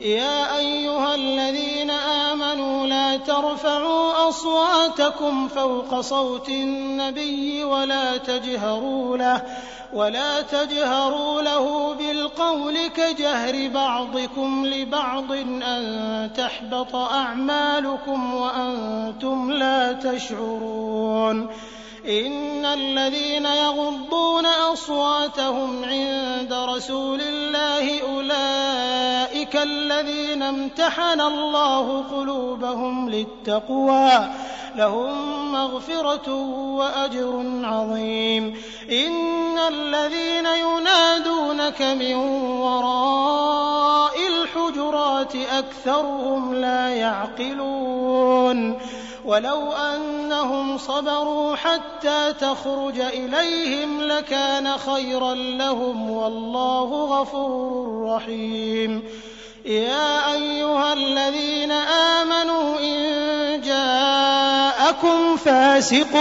يا أيها الذين آمنوا لا ترفعوا أصواتكم فوق صوت النبي ولا تجهروا له ولا تجهروا له بالقول كجهر بعضكم لبعض أن تحبط أعمالكم وأنتم لا تشعرون. إن الذين يغضون أصواتهم عند رسول الله أولئك الذين امتحن الله قلوبهم للتقوى لهم مغفرة وأجر عظيم. إن الذين ينادونك من وراء الحجرات أكثرهم لا يعقلون. ولو أنهم صبروا حتى تخرج إليهم لكان خيرا لهم والله غفور رحيم. يا أيها الذين آمنوا إن جاءكم فاسق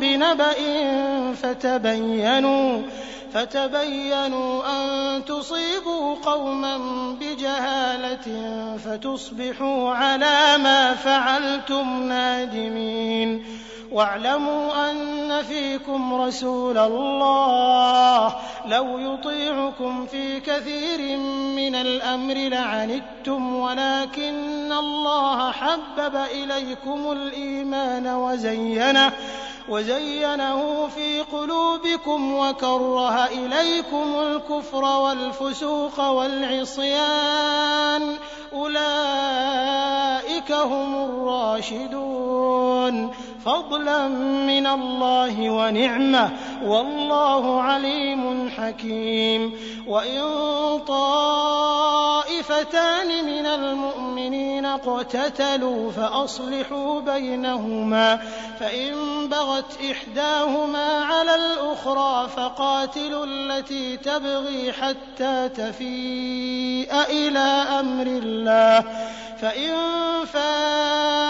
بنبأ فتبينوا فتبينوا أن تصيبوا قوما بجهالة فتصبحوا على ما فعلتم نادمين. واعلموا أن فيكم رسول الله. لو يطيعكم في كثير من الأمر لعنتم ولكن الله حبب إليكم الإيمان وزينه. وزينه في قلوبكم وكره إليكم الكفر والفسوق والعصيان. أولئك هم الراشدون. فضلا من الله ونعمة والله عليم حكيم. وإن طائفتان من المؤمنين اقتتلوا فأصلحوا بينهما فإن بغت إحداهما على الأخرى فقاتلوا التي تبغي حتى تفيء إلى أمر الله. فإن فاءت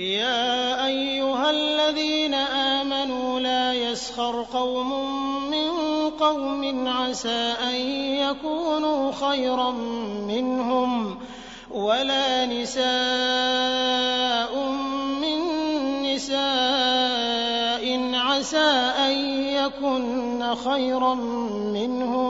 يا أيها الذين آمنوا لا يسخر قوم من قوم عسى أن يكونوا خيرا منهم ولا نساء من نساء عسى أن يكن خيرا منهن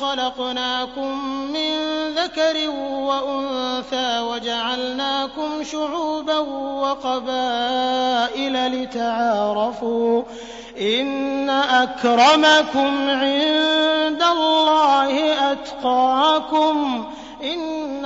خلقناكم من ذكر وأنثى وجعلناكم شعوبا وقبائل لتعارفوا إن أكرمكم عند الله أتقاكم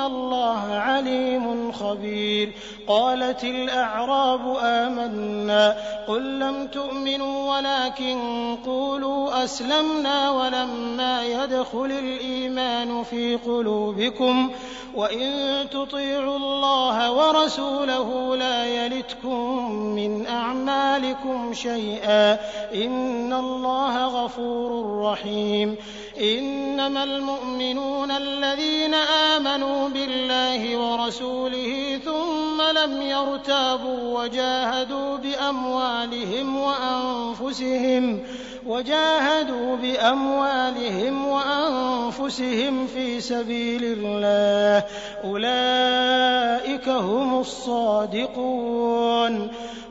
الله عليم خبير. قالت الأعراب آمنا. قل لم تؤمنوا ولكن قولوا أسلمنا ولما يدخل الإيمان في قلوبكم. وإن تطيعوا الله ورسوله لا يلتكم من أعمالكم شيئا إن الله غفور رحيم إنما المؤمنون الذين آمنوا بالله ورسوله ثم لم يرتابوا وجاهدوا بأموالهم وأنفسهم وجاهدوا بأموالهم وأنفسهم في سبيل الله أولئك هم الصادقون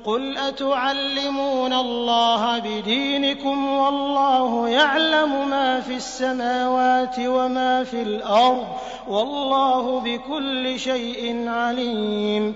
قل أتعلمون الله بدينكم والله يعلم ما في السماوات وما في الأرض والله بكل شيء عليم